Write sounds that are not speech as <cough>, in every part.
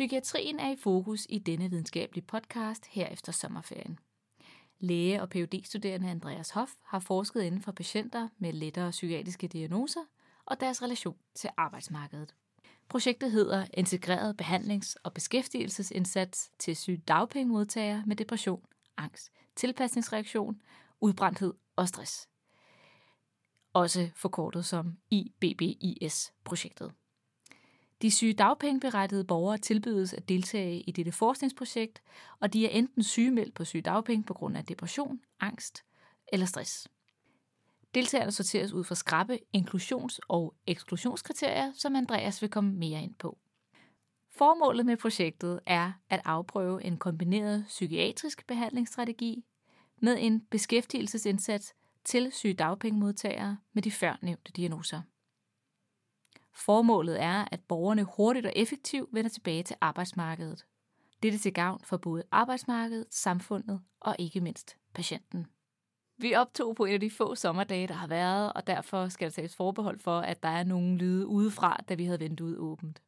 Psykiatrien er i fokus i denne videnskabelige podcast her efter sommerferien. Læge og phd studerende Andreas Hoff har forsket inden for patienter med lettere psykiatriske diagnoser og deres relation til arbejdsmarkedet. Projektet hedder Integreret behandlings- og beskæftigelsesindsats til sygdagpengemodtagere med depression, angst, tilpasningsreaktion, udbrændthed og stress. Også forkortet som IBBIS-projektet. De syge dagpengeberettigede borgere tilbydes at deltage i dette forskningsprojekt, og de er enten sygemeldt på syge dagpenge på grund af depression, angst eller stress. Deltagerne sorteres ud fra skrappe inklusions- og eksklusionskriterier, som Andreas vil komme mere ind på. Formålet med projektet er at afprøve en kombineret psykiatrisk behandlingsstrategi med en beskæftigelsesindsats til syge dagpengemodtagere med de førnævnte diagnoser. Formålet er, at borgerne hurtigt og effektivt vender tilbage til arbejdsmarkedet. Dette til gavn for både arbejdsmarkedet, samfundet og ikke mindst patienten. Vi optog på en af de få sommerdage, der har været, og derfor skal der tages forbehold for, at der er nogle lyde udefra, da vi havde vinduet åbent.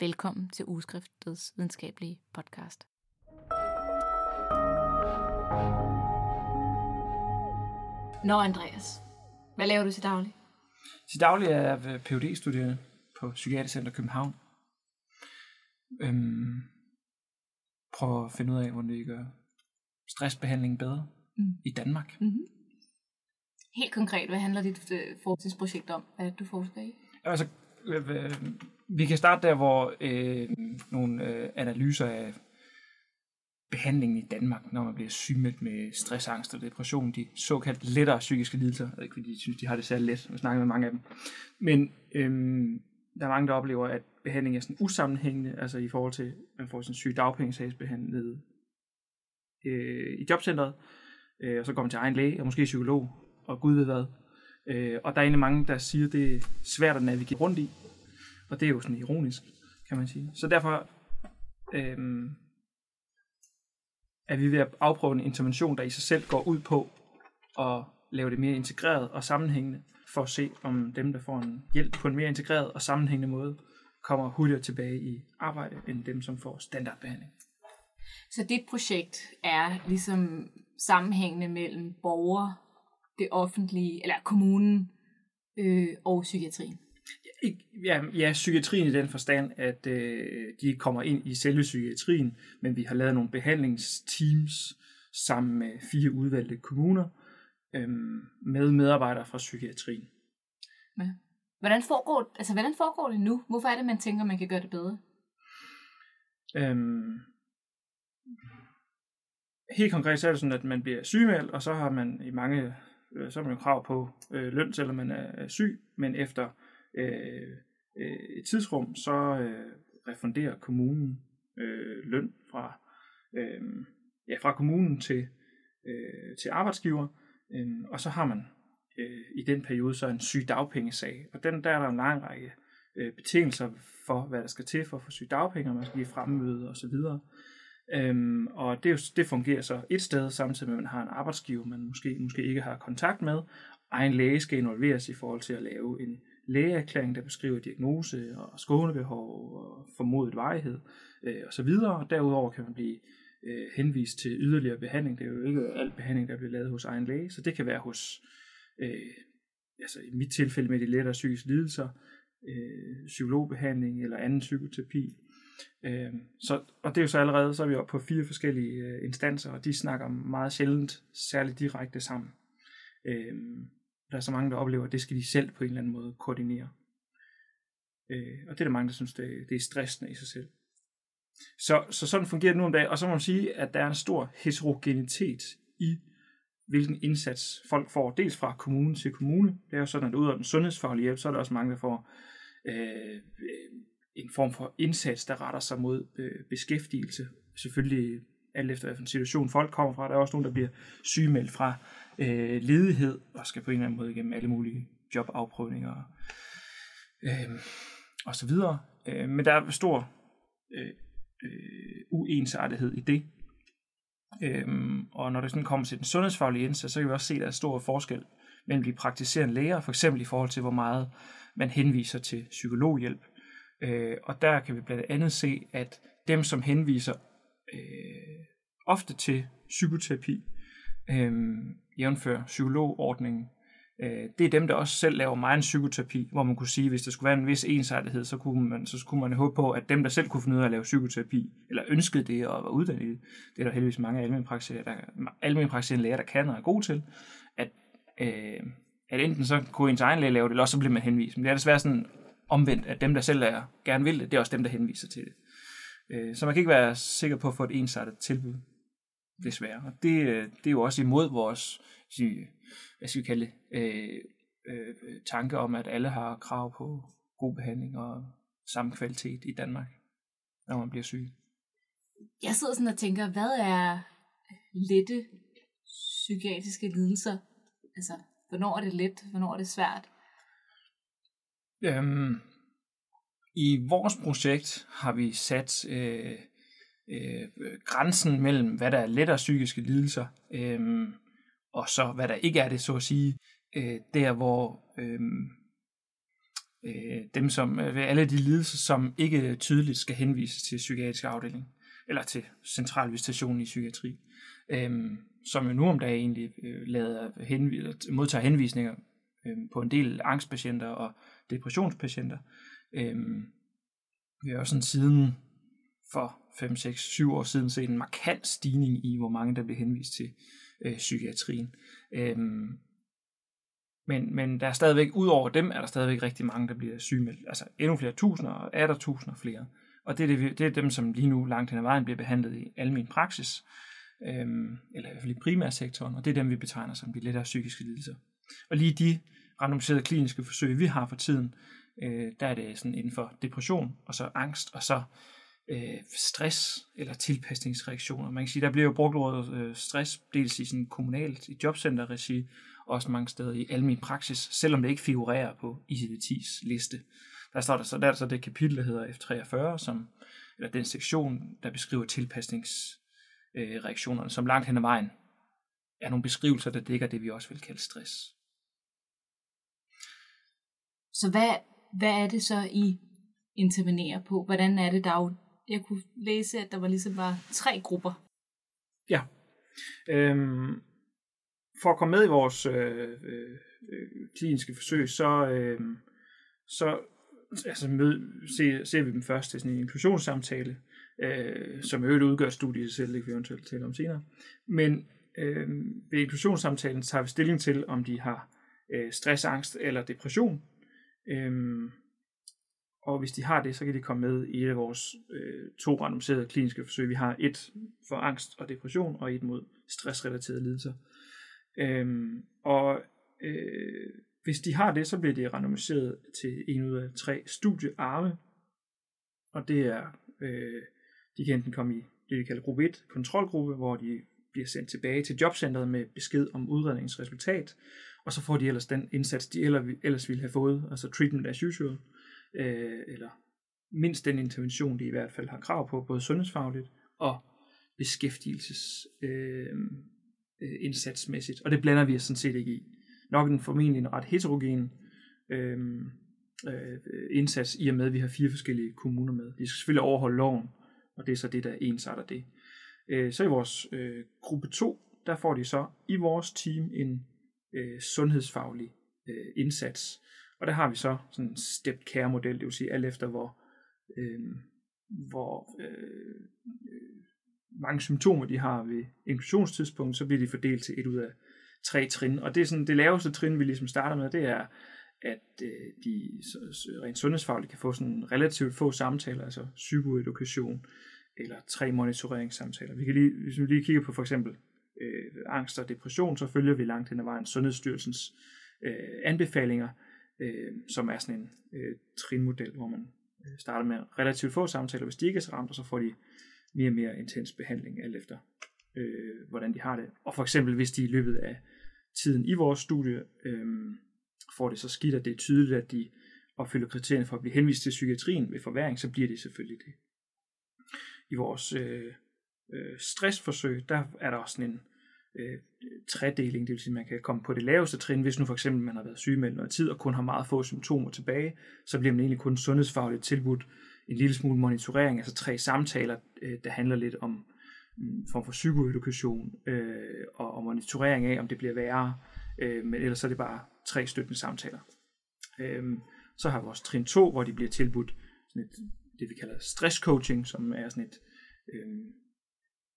Velkommen til Ugeskriftets videnskabelige podcast. Nå, Andreas. Hvad laver du til daglig? Til daglig er jeg phd studerende på Psykiatrisk Center København. Øhm, prøver at finde ud af, hvordan vi gør stressbehandlingen bedre mm. i Danmark. Mm-hmm. Helt konkret, hvad handler dit øh, forskningsprojekt om? Hvad det, du forsker i? Altså, øh, øh, vi kan starte der, hvor øh, nogle øh, analyser af behandlingen i Danmark, når man bliver sygemeldt med stress, angst og depression, de såkaldt lettere psykiske lidelser. Jeg ved ikke, fordi de synes, de har det særligt let. Jeg snakker med mange af dem. Men øhm, der er mange, der oplever, at behandlingen er sådan usammenhængende, altså i forhold til, at man får sin syge dagpengesagsbehandlet øh, i jobcentret, øh, og så går man til egen læge, og måske psykolog, og gud ved hvad. Øh, og der er egentlig mange, der siger, at det er svært at navigere rundt i, og det er jo sådan ironisk, kan man sige. Så derfor øh, er vi ved at afprøve en intervention, der i sig selv går ud på at lave det mere integreret og sammenhængende, for at se, om dem, der får en hjælp på en mere integreret og sammenhængende måde, kommer hurtigere tilbage i arbejde, end dem, som får standardbehandling. Så dit projekt er ligesom sammenhængende mellem borger, det offentlige, eller kommunen øh, og psykiatrien? Ja, ja, psykiatrien i den forstand, at øh, de kommer ind i selve psykiatrien, men vi har lavet nogle behandlingsteams sammen med fire udvalgte kommuner øh, med medarbejdere fra psykiatrien. Ja. Hvordan foregår, altså, hvordan foregår det nu? Hvorfor er det, man tænker, man kan gøre det bedre? Øhm, helt konkret så er det sådan, at man bliver sygemeldt, og så har man i mange, øh, så har man jo krav på øh, løn, selvom man er syg, men efter øh, øh, et tidsrum, så øh, refunderer kommunen øh, løn fra, øh, ja, fra kommunen til, øh, til arbejdsgiver, øh, og så har man øh, i den periode så en syg dagpengesag, og den, der er der en lang række øh, betingelser for, hvad der skal til for at få syg dagpenge, og man skal give fremmøde og så videre. Øhm, og det, det fungerer så et sted, samtidig med, at man har en arbejdsgiver, man måske, måske ikke har kontakt med. Egen læge skal involveres i forhold til at lave en lægeerklæring, der beskriver diagnose og skånebehov og formodet varighed øh, osv. Og derudover kan man blive øh, henvist til yderligere behandling. Det er jo ikke al behandling, der bliver lavet hos egen læge, så det kan være hos, øh, altså i mit tilfælde med de lettere psykiske lidelser, øh, psykologbehandling eller anden psykoterapi. Øh, så, og det er jo så allerede, så er vi oppe på fire forskellige øh, instanser, og de snakker meget sjældent særligt direkte sammen. Øh, der er så mange, der oplever, at det skal de selv på en eller anden måde koordinere. Øh, og det er der mange, der synes, det, det er stressende i sig selv. Så, så sådan fungerer det nu om dagen, og så må man sige, at der er en stor heterogenitet i, hvilken indsats folk får, dels fra kommune til kommune. Det er jo sådan, at ud af den sundhedsfaglige hjælp, så er der også mange, der får øh, en form for indsats, der retter sig mod øh, beskæftigelse. Selvfølgelig alt efter hvilken situation folk kommer fra. Der er også nogen, der bliver sygemeldt fra øh, ledighed, og skal på en eller anden måde igennem alle mulige jobafprøvninger øh, og så videre. Øh, men der er stor øh, øh, uensartethed i det. Øh, og når det sådan kommer til den sundhedsfaglige indsats, så kan vi også se, at der er stor forskel mellem de praktiserende læger, for eksempel i forhold til, hvor meget man henviser til psykologhjælp. Øh, og der kan vi blandt andet se, at dem, som henviser øh, ofte til psykoterapi, øh, jævnfører psykologordningen, øh, det er dem, der også selv laver meget psykoterapi, hvor man kunne sige, hvis der skulle være en vis ensartethed, så kunne man, så kunne man håbe på, at dem, der selv kunne finde ud af at lave psykoterapi, eller ønskede det og var uddannet i det, det er der heldigvis mange almindelige læger, der kan og er gode til, at, øh, at enten så kunne ens egen læge lave det, eller også så blev man henvist. Men det er desværre sådan omvendt, at dem, der selv er, gerne vil det, det er også dem, der henviser til det. Øh, så man kan ikke være sikker på at få et ensartet tilbud, desværre. Og det, øh, det er jo også imod vores, hvad skal vi kalde det, øh, øh, tanke om, at alle har krav på god behandling og samme kvalitet i Danmark, når man bliver syg. Jeg sidder sådan og tænker, hvad er lette psykiatriske lidelser? Altså, hvornår er det let, hvornår er det svært? Øhm, I vores projekt har vi sat øh, øh, grænsen mellem, hvad der er lettere psykiske lidelser, øh, og så hvad der ikke er det, så at sige, øh, der hvor øh, øh, dem som, øh, alle de lidelser, som ikke tydeligt skal henvises til psykiatrisk afdeling, eller til central visitation i psykiatri, øh, som jo nu om dagen egentlig øh, lader henv- modtager henvisninger øh, på en del angstpatienter og depressionspatienter. Øh, vi har også sådan siden for 5, 6, 7 år siden set en markant stigning i, hvor mange der bliver henvist til øh, psykiatrien. Øhm, men, men der er stadigvæk, ud over dem, er der stadigvæk rigtig mange, der bliver sygemeldt. Altså endnu flere tusinder, og er der tusinder flere. Og det er, det, det er dem, som lige nu langt hen ad vejen bliver behandlet i almen praksis, øhm, eller i hvert fald i primærsektoren, og det er dem, vi betegner som de lettere psykiske lidelser. Og lige de randomiserede kliniske forsøg, vi har for tiden, øh, der er det sådan inden for depression, og så angst, og så øh, stress eller tilpasningsreaktioner. Man kan sige, der bliver jo brugt ordet øh, stress, dels i sådan kommunalt, i jobcenterregi, også mange steder i almen praksis, selvom det ikke figurerer på ICD-10's liste. Der står der så, der er så det kapitel, der hedder F43, som, eller den sektion, der beskriver tilpasningsreaktionerne, øh, som langt hen ad vejen er nogle beskrivelser, der dækker det, vi også vil kalde stress. Så hvad, hvad er det så, I intervenerer på? Hvordan er det, der jeg kunne læse, at der var ligesom bare tre grupper. Ja. Øhm, for at komme med i vores øh, øh, kliniske forsøg, så, øh, så altså mød, ser, ser vi dem først til sådan en inklusionssamtale, øh, som i øvrigt udgør studiet selv, det kan vi eventuelt tale om senere. Men øh, ved inklusionssamtalen tager vi stilling til, om de har øh, stress, angst eller depression. Øh, og hvis de har det, så kan de komme med i et af vores øh, to randomiserede kliniske forsøg. Vi har et for angst og depression, og et mod stressrelaterede lidelser. Øhm, og øh, hvis de har det, så bliver det randomiseret til en ud af tre studiearme. Og det er, øh, de kan enten komme i det, vi kalder gruppe 1, kontrolgruppe, hvor de bliver sendt tilbage til jobcentret med besked om udredningsresultat, og så får de ellers den indsats, de ellers ville have fået, altså treatment as usual øh, Øh, eller mindst den intervention, de i hvert fald har krav på, både sundhedsfagligt og beskæftigelses øh, øh, indsatsmæssigt. Og det blander vi os sådan set ikke i. Nok en formentlig en ret heterogen øh, øh, indsats, i og med at vi har fire forskellige kommuner med. De skal selvfølgelig overholde loven, og det er så det, der ensarter det. Øh, så i vores øh, gruppe 2, der får de så i vores team en øh, sundhedsfaglig øh, indsats, og der har vi så sådan en stepped care model, det vil sige alt efter hvor, øhm, øh, hvor øh, mange symptomer de har ved inklusionstidspunkt, så bliver de fordelt til et ud af tre trin. Og det er sådan det laveste trin, vi ligesom starter med, det er, at øh, de rent sundhedsfagligt kan få sådan relativt få samtaler, altså psykoedukation, eller tre monitoreringssamtaler. Vi kan lige, hvis vi lige kigger på for eksempel øh, angst og depression, så følger vi langt hen ad vejen Sundhedsstyrelsens øh, anbefalinger, øh, som er sådan en øh, trinmodel, hvor man øh, starter med relativt få samtaler, hvis de ikke er så ramt, og så får de mere og mere intens behandling, alt efter øh, hvordan de har det. Og for eksempel, hvis de i løbet af tiden i vores studie øh, får det så skidt, at det er tydeligt, at de opfylder kriterierne for at blive henvist til psykiatrien ved forværing, så bliver det selvfølgelig det. I vores øh, øh, stressforsøg, der er der også sådan en øh, tredeling, det vil sige, at man kan komme på det laveste trin, hvis nu for eksempel man har været sygemeldt noget tid og kun har meget få symptomer tilbage, så bliver man egentlig kun sundhedsfagligt tilbudt en lille smule monitorering, altså tre samtaler, øh, der handler lidt om en form for psykoedukation øh, og, og monitorering af, om det bliver værre, øh, men ellers så er det bare tre støttende samtaler. Øh, så har vi vores trin 2, hvor de bliver tilbudt sådan et, det vi kalder stresscoaching, som er sådan et, øh,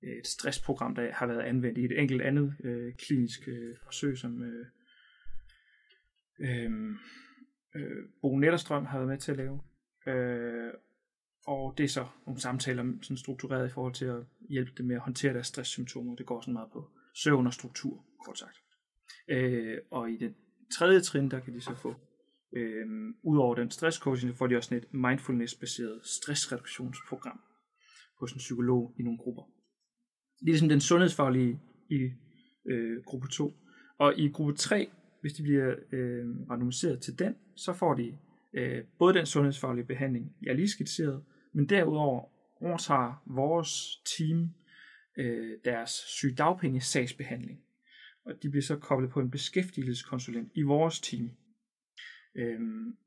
et stressprogram, der har været anvendt i et enkelt andet øh, klinisk øh, forsøg, som øh, øh, øh, Bo Netterstrøm har været med til at lave. Øh, og det er så nogle samtaler sådan struktureret i forhold til at hjælpe dem med at håndtere deres stresssymptomer. Det går sådan meget på søvn og struktur, kort sagt. Øh, og i den tredje trin, der kan de så få, øh, ud over den stresscoaching, så får de også sådan et mindfulness-baseret stressreduktionsprogram hos en psykolog i nogle grupper. Det er ligesom den sundhedsfaglige i øh, gruppe 2. Og i gruppe 3, hvis de bliver øh, randomiseret til den, så får de øh, både den sundhedsfaglige behandling, jeg lige skitseret, men derudover overtager vores team øh, deres sygedagpenge sagsbehandling. Og de bliver så koblet på en beskæftigelseskonsulent i vores team. Øhm,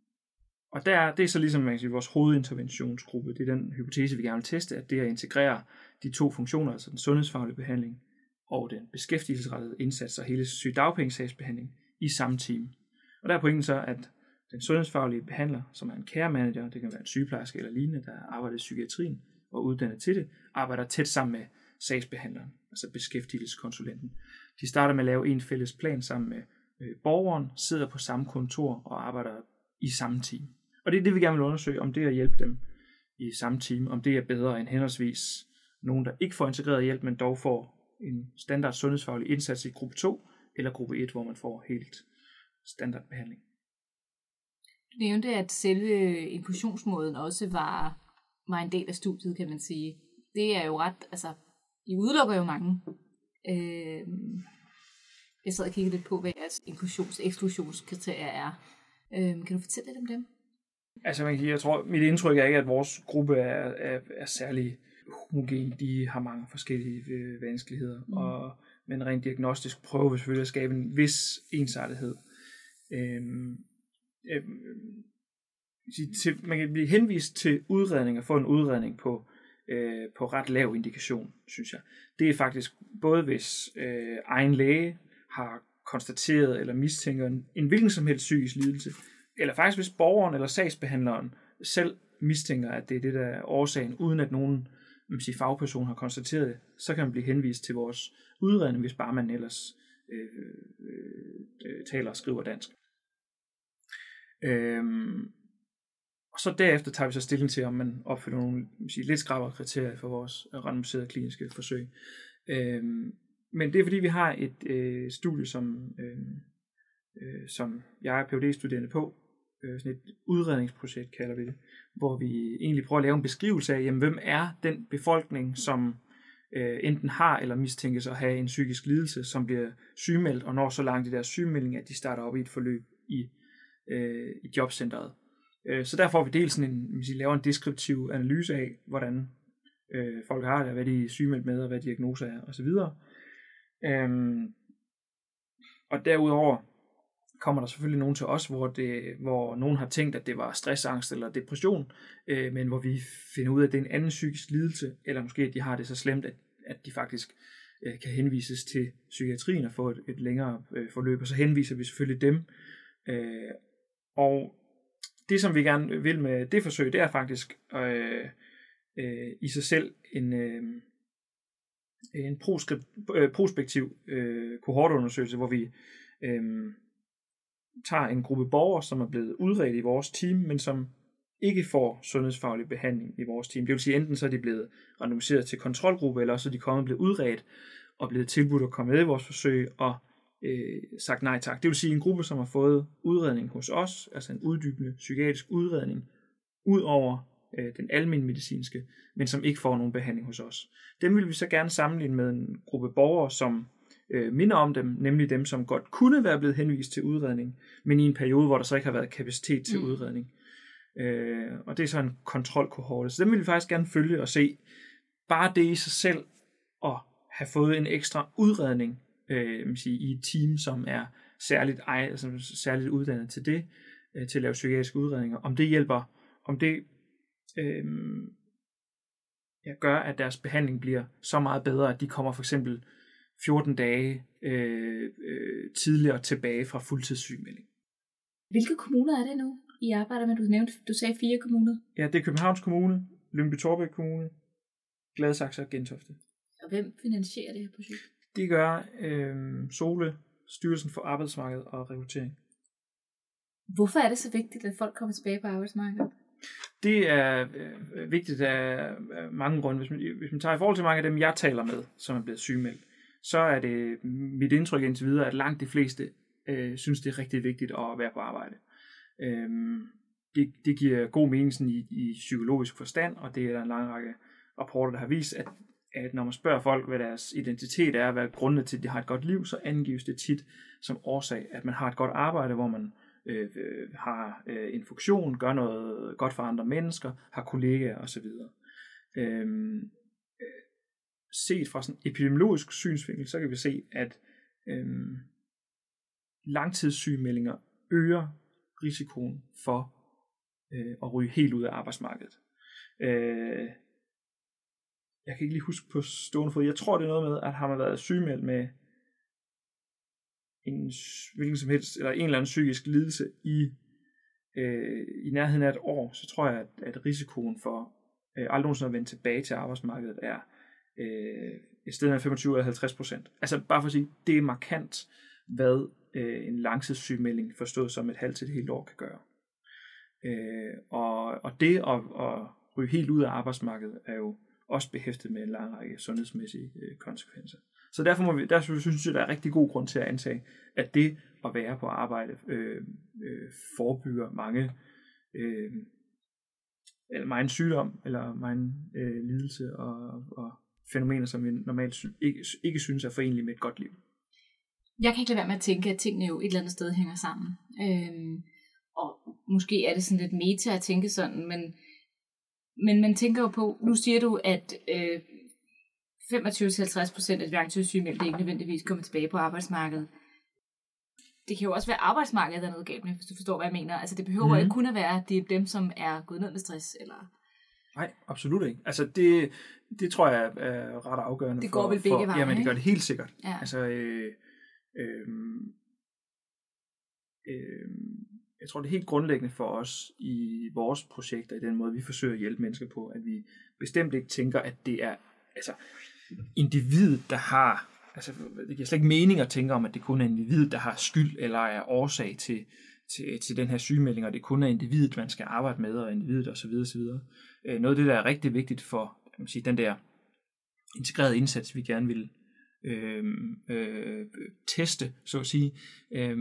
og der, det er så ligesom man kan sige, vores hovedinterventionsgruppe. Det er den hypotese, vi gerne vil teste, at det at integrere de to funktioner, altså den sundhedsfaglige behandling og den beskæftigelsesrettede indsats og hele sygedagpengesagsbehandling i samme team. Og der er pointen så, at den sundhedsfaglige behandler, som er en care manager, det kan være en sygeplejerske eller lignende, der arbejder i psykiatrien og uddannet til det, arbejder tæt sammen med sagsbehandleren, altså beskæftigelseskonsulenten. De starter med at lave en fælles plan sammen med øh, borgeren, sidder på samme kontor og arbejder i samme team. Og det er det, vi gerne vil undersøge, om det at hjælpe dem i samme team, om det er bedre end henholdsvis nogen, der ikke får integreret hjælp, men dog får en standard sundhedsfaglig indsats i gruppe 2, eller gruppe 1, hvor man får helt standard behandling. Du nævnte, at selve inklusionsmåden også var, var en del af studiet, kan man sige. Det er jo ret, altså, I udelukker jo mange. Øh, jeg sad og kiggede lidt på, hvad jeres inklusions- eksklusionskriterier er. Øh, kan du fortælle lidt om dem? Altså, man kan, jeg tror, mit indtryk er ikke, at vores gruppe er, er, er særlig homogen. De har mange forskellige øh, vanskeligheder, mm. og men rent diagnostisk prøver vi selvfølgelig at skabe en vis ensartethed. Øhm, øh, til, man kan blive henvist til udredning og få en udredning på, øh, på ret lav indikation, synes jeg. Det er faktisk både hvis øh, egen læge har konstateret eller mistænker en, en hvilken som helst psykisk lidelse, eller faktisk hvis borgeren eller sagsbehandleren selv mistænker, at det er det, der er årsagen, uden at nogen man sige, fagperson har konstateret det, så kan man blive henvist til vores udredning, hvis bare man ellers øh, øh, taler og skriver dansk. Øhm, og så derefter tager vi så stilling til, om man opfylder nogle man sige, lidt skrabere kriterier for vores randomiserede kliniske forsøg. Øhm, men det er fordi, vi har et øh, studie, som, øh, øh, som jeg er phd studerende på, øh, sådan et udredningsprojekt kalder vi det, hvor vi egentlig prøver at lave en beskrivelse af, jamen, hvem er den befolkning, som øh, enten har eller mistænkes at have en psykisk lidelse, som bliver sygemeldt og når så langt i deres sygemelding, at de starter op i et forløb i øh, i jobcentret. Øh, så der får vi dels sådan en, hvis laver en deskriptiv analyse af, hvordan øh, folk har det, hvad de er sygemeldt med, og hvad diagnoser er, osv. Øhm, og derudover kommer der selvfølgelig nogen til os, hvor, det, hvor nogen har tænkt, at det var stressangst eller depression, øh, men hvor vi finder ud af, at det er en anden psykisk lidelse, eller måske at de har det så slemt, at, at de faktisk øh, kan henvises til psykiatrien og få et, et længere øh, forløb, og så henviser vi selvfølgelig dem. Øh, og det, som vi gerne vil med det forsøg, det er faktisk øh, øh, i sig selv en, øh, en øh, prospektiv øh, kohortundersøgelse, hvor vi øh, tager en gruppe borgere, som er blevet udredt i vores team, men som ikke får sundhedsfaglig behandling i vores team. Det vil sige, enten så er de blevet randomiseret til kontrolgruppe, eller så er de kommet og blevet udredt og blevet tilbudt at komme med i vores forsøg, og øh, sagt nej tak. Det vil sige en gruppe, som har fået udredning hos os, altså en uddybende psykiatrisk udredning, ud over øh, den almindelige medicinske, men som ikke får nogen behandling hos os. Dem vil vi så gerne sammenligne med en gruppe borgere, som øh, minder om dem, nemlig dem, som godt kunne være blevet henvist til udredning, men i en periode, hvor der så ikke har været kapacitet til mm. udredning. Øh, og det er så en kontrolkohorte. Så dem vil vi faktisk gerne følge og se. Bare det i sig selv at have fået en ekstra udredning øh, man sige, i et team, som er særligt, ej, altså, særligt uddannet til det, øh, til at lave psykiatriske udredninger, om det hjælper, om det øh, ja, gør, at deres behandling bliver så meget bedre, at de kommer for eksempel 14 dage øh, øh, tidligere tilbage fra fuldtidssygemelding. Hvilke kommuner er det nu, I arbejder med? Du nævnte, du sagde fire kommuner. Ja, det er Københavns Kommune, Lyngby Torbæk Kommune, Gladsaxe og Gentofte. Og hvem finansierer det her projekt? Det gør øh, Sole, Styrelsen for Arbejdsmarked og Rekruttering. Hvorfor er det så vigtigt, at folk kommer tilbage på arbejdsmarkedet? Det er øh, vigtigt af mange grunde. Hvis man, hvis man tager i forhold til mange af dem, jeg taler med, som er blevet sygemeldt, så er det mit indtryk indtil videre, at langt de fleste øh, synes, det er rigtig vigtigt at være på arbejde. Øh, det, det giver god mening sådan i, i psykologisk forstand, og det er der en lang række rapporter, der har vist, at, at når man spørger folk, hvad deres identitet er, hvad grundene til, at de har et godt liv, så angives det tit som årsag, at man har et godt arbejde, hvor man øh, øh har øh, en funktion, gør noget godt for andre mennesker, har kollegaer osv. Øhm, set fra sådan epidemiologisk synsvinkel, så kan vi se, at øhm, langtidssygemeldinger øger risikoen for øh, at ryge helt ud af arbejdsmarkedet. Øh, jeg kan ikke lige huske på stående fod. Jeg tror, det er noget med, at har man været sygemeldt med en hvilken som helst, eller en eller anden psykisk lidelse i, øh, i nærheden af et år, så tror jeg, at, at risikoen for øh, aldrig nogensinde at vende tilbage til arbejdsmarkedet er øh, et sted mellem 25 og 50 procent. Altså bare for at sige, det er markant, hvad øh, en langtidssygemelding forstået som et halvt til et helt år kan gøre. Øh, og, og det at, at ryge helt ud af arbejdsmarkedet er jo også behæftet med en lang række sundhedsmæssige øh, konsekvenser. Så derfor, må vi, derfor synes jeg, der er rigtig god grund til at antage, at det at være på arbejde øh, øh, forebygger mange øh, eller meget sygdom, eller meget øh, lidelse og, og fænomener, som vi normalt ikke, ikke synes er forenlige med et godt liv. Jeg kan ikke lade være med at tænke, at tingene jo et eller andet sted hænger sammen. Øhm, og måske er det sådan lidt meta at tænke sådan, men, men man tænker jo på, nu siger du, at øh, 25-50% af de langtidssygemeldte ikke nødvendigvis kommer tilbage på arbejdsmarkedet. Det kan jo også være arbejdsmarkedet, der er noget galt med, hvis du forstår, hvad jeg mener. Altså det behøver mm. ikke kun at være, at det er dem, som er gået ned med stress, eller Nej, absolut ikke. Altså det, det tror jeg er ret afgørende. Det går for, vel begge veje, Jamen det gør det helt sikkert. Ja. Altså, øh, øh, øh, jeg tror det er helt grundlæggende for os i vores projekter, i den måde vi forsøger at hjælpe mennesker på, at vi bestemt ikke tænker, at det er altså, individ, der har altså, det giver slet ikke mening at tænke om, at det kun er individ, der har skyld eller er årsag til, til, til den her sygemelding, og det kun er individet, man skal arbejde med, og individet osv. osv. Øh, noget af det, der er rigtig vigtigt for kan man sige, den der integrerede indsats, vi gerne vil øh, øh, teste, så at sige, øh,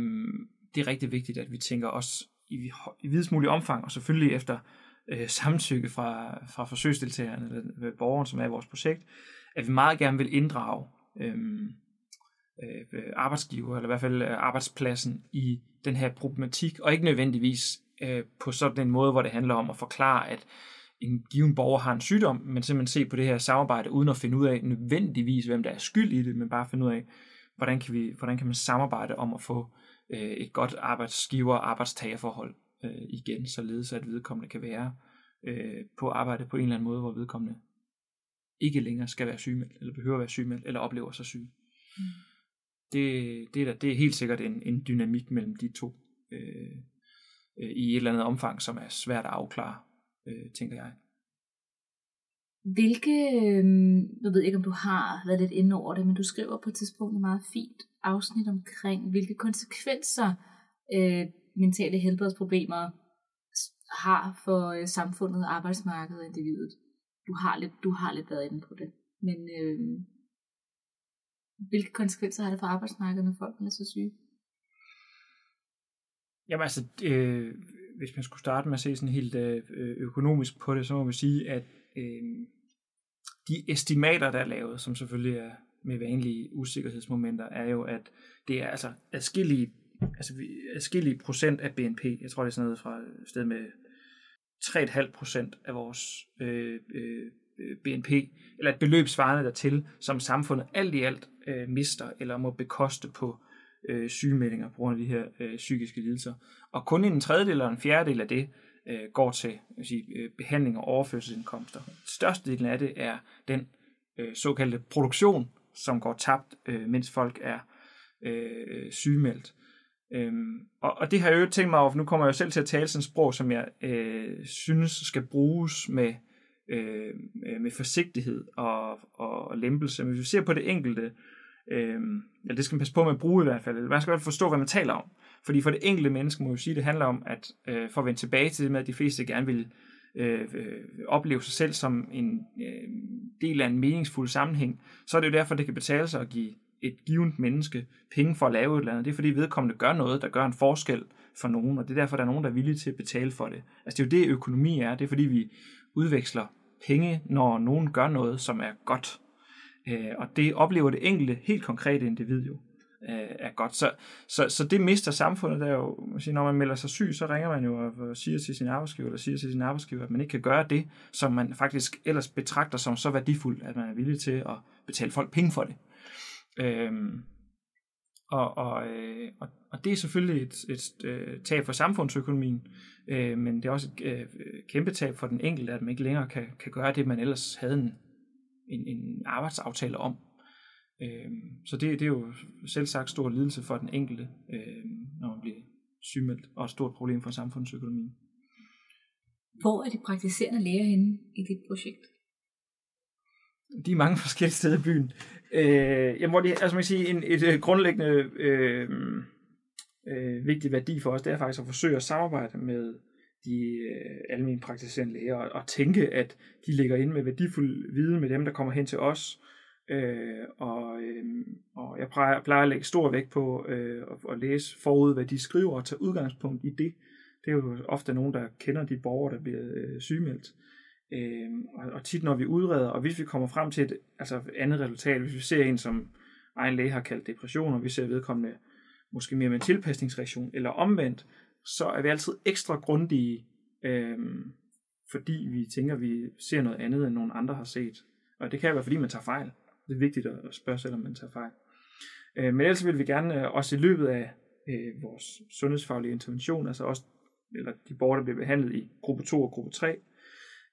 det er rigtig vigtigt, at vi tænker også i, i videst mulig omfang, og selvfølgelig efter øh, <laughs> samtykke fra, fra forsøgsdeltagerne, eller øh, borgeren, som er i vores projekt, at vi meget gerne vil inddrage øh, øh, arbejdsgiver, eller i hvert fald øh, arbejdspladsen i den her problematik, og ikke nødvendigvis øh, på sådan en måde, hvor det handler om at forklare, at en given borger har en sygdom, men simpelthen se på det her samarbejde, uden at finde ud af nødvendigvis, hvem der er skyld i det, men bare finde ud af, hvordan kan, vi, hvordan kan man samarbejde om at få øh, et godt arbejdsgiver-arbejdstagerforhold øh, igen, således at vedkommende kan være øh, på arbejde på en eller anden måde, hvor vedkommende ikke længere skal være sygemeldt, eller behøver at være sygemeldt, eller oplever sig syg. Mm. Det, det, er der, det er helt sikkert en, en dynamik mellem de to øh, øh, i et eller andet omfang, som er svært at afklare øh, tænker jeg. Hvilke, øh, jeg ved ikke om du har været lidt inde over det, men du skriver på et tidspunkt et meget fint afsnit omkring, hvilke konsekvenser øh, mentale helbredsproblemer har for øh, samfundet, arbejdsmarkedet og individet. Du har lidt, du har lidt været inde på det. Men øh, hvilke konsekvenser har det for arbejdsmarkedet, når folk er så syge? Jamen altså, øh, hvis man skulle starte med at se sådan helt øh, økonomisk på det, så må man sige, at øh, de estimater, der er lavet, som selvfølgelig er med vanlige usikkerhedsmomenter, er jo, at det er altså adskillige, altså adskillige procent af BNP. Jeg tror, det er sådan noget fra et sted med 3,5 procent af vores øh, øh, BNP, eller et beløb svarende dertil, som samfundet alt i alt øh, mister eller må bekoste på øh, sygemeldinger på grund af de her øh, psykiske lidelser. Og kun en tredjedel eller en fjerdedel af det øh, går til sige, øh, behandling og overførselsindkomster. Størstedelen af det er den øh, såkaldte produktion, som går tabt, øh, mens folk er øh, sygemeldt. Øhm, og, og det har jeg jo tænkt mig over, for nu kommer jeg jo selv til at tale sådan et sprog, som jeg øh, synes skal bruges med, øh, med forsigtighed og, og, og lempelse. Men hvis vi ser på det enkelte, øh, eller det skal man passe på med at bruge i hvert fald. Man skal godt forstå, hvad man taler om. Fordi for det enkelte menneske må jeg sige, det handler om, at øh, for at vende tilbage til det med, at de fleste gerne vil øh, øh, opleve sig selv som en øh, del af en meningsfuld sammenhæng, så er det jo derfor, det kan betale sig at give et givet menneske penge for at lave et eller andet. Det er fordi vedkommende gør noget, der gør en forskel for nogen, og det er derfor, der er nogen, der er villige til at betale for det. Altså det er jo det, økonomi er. Det er fordi, vi udveksler penge, når nogen gør noget, som er godt. Øh, og det oplever det enkelte, helt konkrete individ jo øh, er godt. Så, så, så det mister samfundet. Der jo, man siger, når man melder sig syg, så ringer man jo og siger til sin arbejdsgiver, eller siger til sin arbejdsgiver, at man ikke kan gøre det, som man faktisk ellers betragter som så værdifuldt, at man er villig til at betale folk penge for det. Øhm, og, og, øh, og, og det er selvfølgelig et, et, et tab for samfundsøkonomien, øh, men det er også et øh, kæmpe tab for den enkelte, at man ikke længere kan, kan gøre det, man ellers havde en, en, en arbejdsaftale om. Øh, så det, det er jo selv sagt stor lidelse for den enkelte, øh, når man bliver sygemeldt, og et stort problem for samfundsøkonomien. Hvor er de praktiserende læger henne i dit projekt? De er mange <laughs> forskellige steder i byen. Øh, jamen, hvor det, altså man kan sige, en, et, et grundlæggende øh, øh, vigtig værdi for os, det er faktisk at forsøge at samarbejde med de øh, almindelige praktiserende læger, og, og tænke, at de ligger inde med værdifuld viden med dem, der kommer hen til os, Øh, og, øh, og jeg plejer, plejer at lægge stor vægt på øh, at, at læse forud, hvad de skriver, og tage udgangspunkt i det. Det er jo ofte nogen, der kender de borgere, der bliver øh, sygemeldt. Øh, og, og tit når vi udreder, og hvis vi kommer frem til et altså andet resultat, hvis vi ser en, som egen læge har kaldt depression, og vi ser vedkommende måske mere med en tilpasningsreaktion, eller omvendt, så er vi altid ekstra grundige, øh, fordi vi tænker, at vi ser noget andet, end nogen andre har set. Og det kan være, fordi man tager fejl. Det er vigtigt at spørge, selvom man tager fejl. Øh, men ellers vil vi gerne øh, også i løbet af øh, vores sundhedsfaglige intervention, altså også eller de borgere, der bliver behandlet i gruppe 2 og gruppe 3,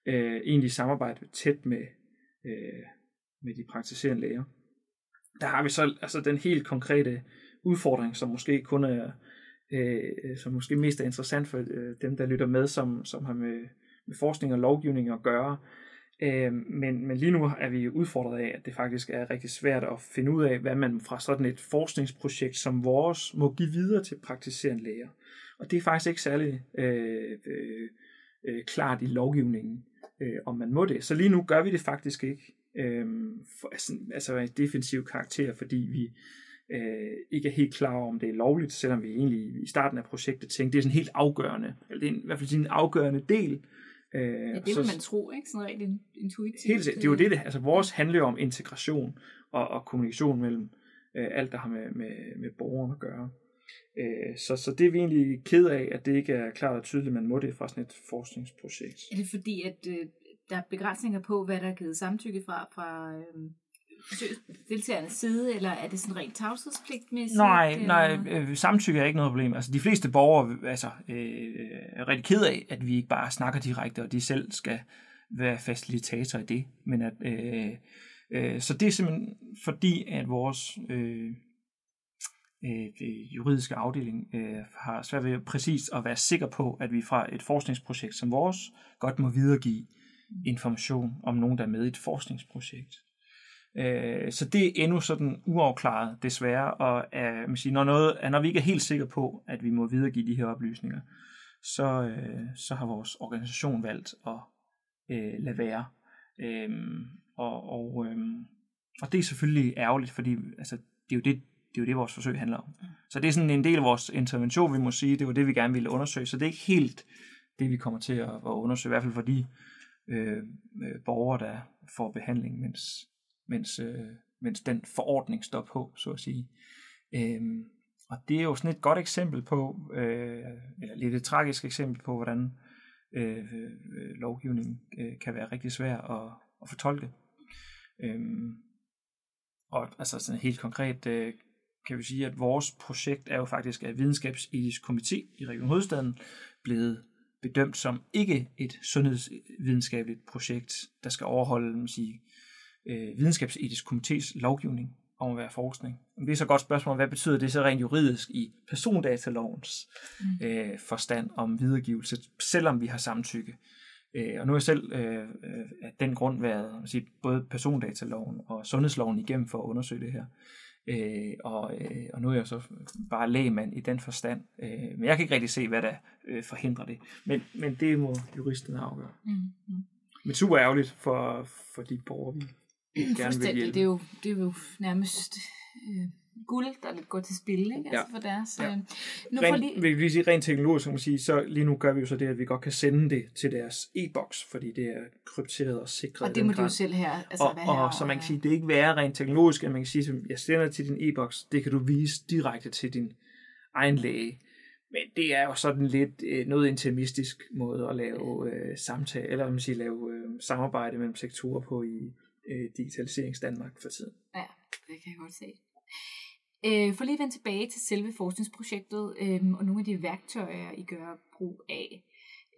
øh, egentlig samarbejde tæt med, øh, med de praktiserende læger. Der har vi så altså den helt konkrete udfordring, som måske kun er, Øh, øh, som måske mest er interessant for øh, dem, der lytter med, som, som har med, med forskning og lovgivning at gøre, Øh, men, men lige nu er vi udfordret af, at det faktisk er rigtig svært at finde ud af, hvad man fra sådan et forskningsprojekt som vores må give videre til praktiserende læger. Og det er faktisk ikke særlig øh, øh, øh, klart i lovgivningen, øh, om man må det. Så lige nu gør vi det faktisk ikke øh, for, altså, altså en defensiv karakter, fordi vi øh, ikke er helt klar over, om det er lovligt, selvom vi egentlig i starten af projektet tænkte, det er sådan helt afgørende, eller det er en, i hvert fald en afgørende del Øh, ja, det vil så, man tro, ikke? Sådan rent intuitivt. Helt, det er jo det, det, altså vores handler om integration og, og kommunikation mellem øh, alt, der har med, med, med borgerne at gøre. Øh, så, så det er vi egentlig ked af, at det ikke er klart og tydeligt, man må det fra sådan et forskningsprojekt. Er det fordi, at øh, der er begrænsninger på, hvad der er givet samtykke fra, fra øh, deltagernes side, eller er det sådan rent tavshedspligtmæssigt? Nej, nej, øh, samtykke er ikke noget problem. Altså, de fleste borgere altså, øh, er rigtig ked af, at vi ikke bare snakker direkte, og de selv skal være facilitator i det. Men at, øh, øh, så det er simpelthen fordi, at vores øh, øh, juridiske afdeling øh, har svært ved præcis at være sikker på, at vi fra et forskningsprojekt som vores godt må videregive information om nogen, der er med i et forskningsprojekt. Øh, så det er endnu sådan uafklaret, desværre, og øh, man siger, når, noget, når vi ikke er helt sikre på, at vi må videregive de her oplysninger, så, øh, så har vores organisation valgt at øh, lade være. Øh, og, og, øh, og det er selvfølgelig ærgerligt, fordi altså, det, er jo det, det er jo det, vores forsøg handler om. Så det er sådan en del af vores intervention, vi må sige, det var det, vi gerne ville undersøge. Så det er ikke helt det, vi kommer til at, at undersøge, i hvert fald for de øh, øh borgere, der får behandling, mens, mens, øh, mens den forordning står på, så at sige. Øhm, og det er jo sådan et godt eksempel på, øh, eller lidt et tragisk eksempel på, hvordan øh, øh, lovgivning øh, kan være rigtig svær at, at fortolke. Øhm, og altså sådan helt konkret øh, kan vi sige, at vores projekt er jo faktisk af Videnskabsetisk Komité i Region Hovedstaden blevet bedømt som ikke et sundhedsvidenskabeligt projekt, der skal overholde man sige, øh, Videnskabsetisk Komités lovgivning om at være forskning. Det er så et godt spørgsmål, hvad betyder det så rent juridisk i persondatalovens mm. øh, forstand om videregivelse, selvom vi har samtykke. Øh, og nu har jeg selv øh, øh, af den grund været sige, både persondataloven og sundhedsloven igennem for at undersøge det her. Øh, og, øh, og nu er jeg så bare lægmand i den forstand. Øh, men jeg kan ikke rigtig se, hvad der øh, forhindrer det. Men, men det må juristerne afgøre. Mm. Mm. Men super ærgerligt for, for de borgere, vi <clears throat> gerne vil hjælpe. Det er jo, det er jo nærmest... Øh guld, der lidt går til spil, ikke? Altså ja. for deres... Ja. Øh, nu rent, lige... Vil vi sige, rent teknologisk, man sige, så lige nu gør vi jo så det, at vi godt kan sende det til deres e-boks, fordi det er krypteret og sikret. Og det må du jo selv her. Altså, og, og, og så man kan sige, det er ikke være rent teknologisk, at man kan sige, at jeg sender til din e-boks, det kan du vise direkte til din egen læge. Men det er jo sådan lidt øh, noget intimistisk måde at lave øh, samtale, eller man siger, lave øh, samarbejde mellem sektorer på i øh, Digitaliserings Danmark for tiden. Ja, det kan jeg godt se. Øh, for lige at vende tilbage til selve forskningsprojektet øh, og nogle af de værktøjer, I gør brug af.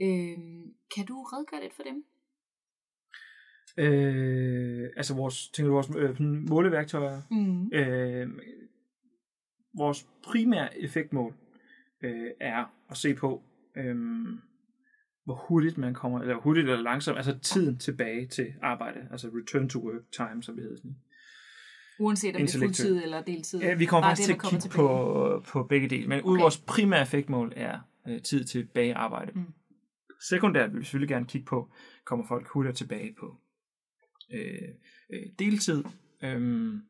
Øh, kan du redegøre lidt for dem? Øh, altså vores, tænker du vores øh, måleværktøjer? Mm. Øh, vores primære effektmål øh, er at se på, øh, hvor hurtigt man kommer, eller hurtigt eller langsomt, altså tiden tilbage til arbejde, altså return to work time, som vi hedder sådan. Uanset om det er fuldtid eller deltid? Ja, vi kommer faktisk til at kigge på, på begge dele, men okay. vores primære effektmål er øh, tid tilbage arbejde. Mm. Sekundært vil vi selvfølgelig gerne kigge på, kommer folk hurtigere tilbage på øh, øh, deltid. Øhm,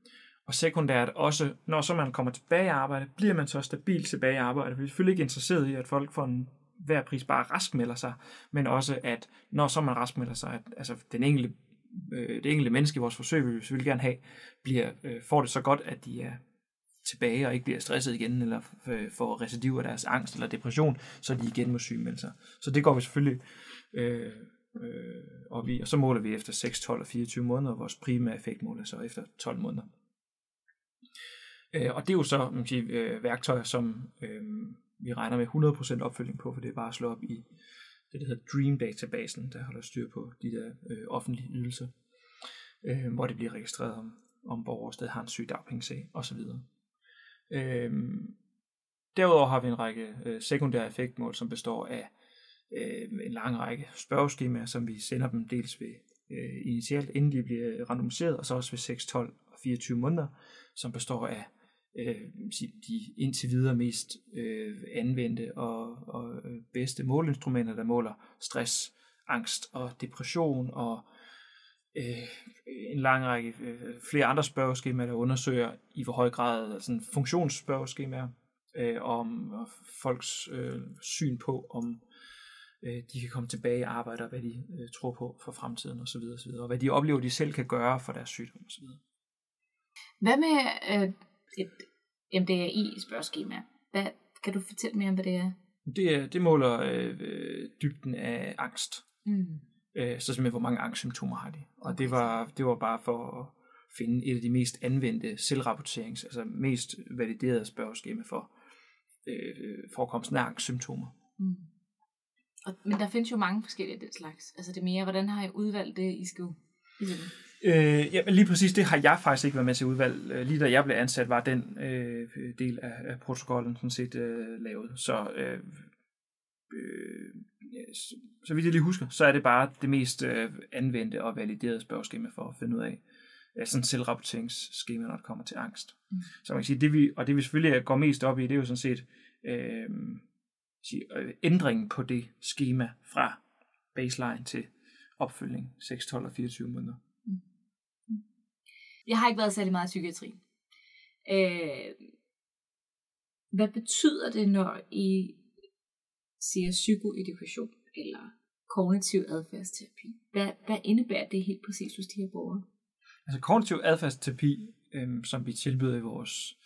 og sekundært også, når så man kommer tilbage i arbejde, bliver man så stabilt tilbage i arbejde. Vi er selvfølgelig ikke interesseret i, at folk får en hver pris bare raskmelder sig, men også at når så man raskmelder sig, at altså, den enkelte øh, det enkelte menneske i vores forsøg vi selvfølgelig gerne have, bliver, øh, får det så godt, at de er tilbage og ikke bliver stresset igen, eller øh, får recidiv af deres angst eller depression, så de igen må sygemelde sig. Så det går vi selvfølgelig, øh, øh, og, vi, og så måler vi efter 6, 12 og 24 måneder, og vores primære effektmål er så efter 12 måneder. Øh, og det er jo så man siger, øh, værktøjer, som øh, vi regner med 100% opfølging på, for det er bare at slå op i det, der hedder Dream-databasen, der holder styr på de der øh, offentlige ydelser, øh, hvor det bliver registreret, om, om borgere stadig har en syg dagpengesag osv. Øh, derudover har vi en række øh, sekundære effektmål, som består af øh, en lang række spørgeskemaer, som vi sender dem dels ved øh, initialt, inden de bliver randomiseret, og så også ved 6, 12 og 24 måneder, som består af øh, de indtil videre mest øh, anvendte og, og øh, bedste måleinstrumenter, der måler stress, angst og depression og øh, en lang række øh, flere andre spørgeskemaer, der undersøger i hvor høj grad sådan funktionsspørgeskemaer øh, om folks øh, syn på, om øh, de kan komme tilbage i arbejde, og hvad de øh, tror på for fremtiden osv., osv., og hvad de oplever, de selv kan gøre for deres sygdom osv. Hvad med øh, et MDAI-spørgeskema. Hvad, kan du fortælle mere om, hvad det er? Det, det måler øh, dybden af angst. Mm. Øh, så simpelthen, hvor mange angstsymptomer har de. Og det, var, det var bare for at finde et af de mest anvendte selvrapporterings, altså mest validerede spørgeskema for øh, forekomsten af angstsymptomer. Mm. Og, men der findes jo mange forskellige af den slags. Altså det er mere, hvordan har I udvalgt det, I skal Øh, ja, lige præcis det har jeg faktisk ikke været med til udvalg. Øh, lige da jeg blev ansat, var den øh, del af, af protokollen sådan set øh, lavet. Så, øh, øh, så, så vidt jeg lige husker, så er det bare det mest øh, anvendte og validerede spørgeskema for at finde ud af øh, sådan selvrapporteringsskema, når det kommer til angst. Mm. Så man kan sige, det vi, og det vi selvfølgelig går mest op i, det er jo sådan set øh, sige, øh, ændringen på det skema fra baseline til opfølgning 6, 12 og 24 måneder. Jeg har ikke været særlig meget i psykiatri. Øh, hvad betyder det, når I siger psykoedukation eller kognitiv adfærdsterapi? Hvad, hvad indebærer det helt præcis hos de her borgere? Altså kognitiv adfærdsterapi, øh, som vi tilbyder i vores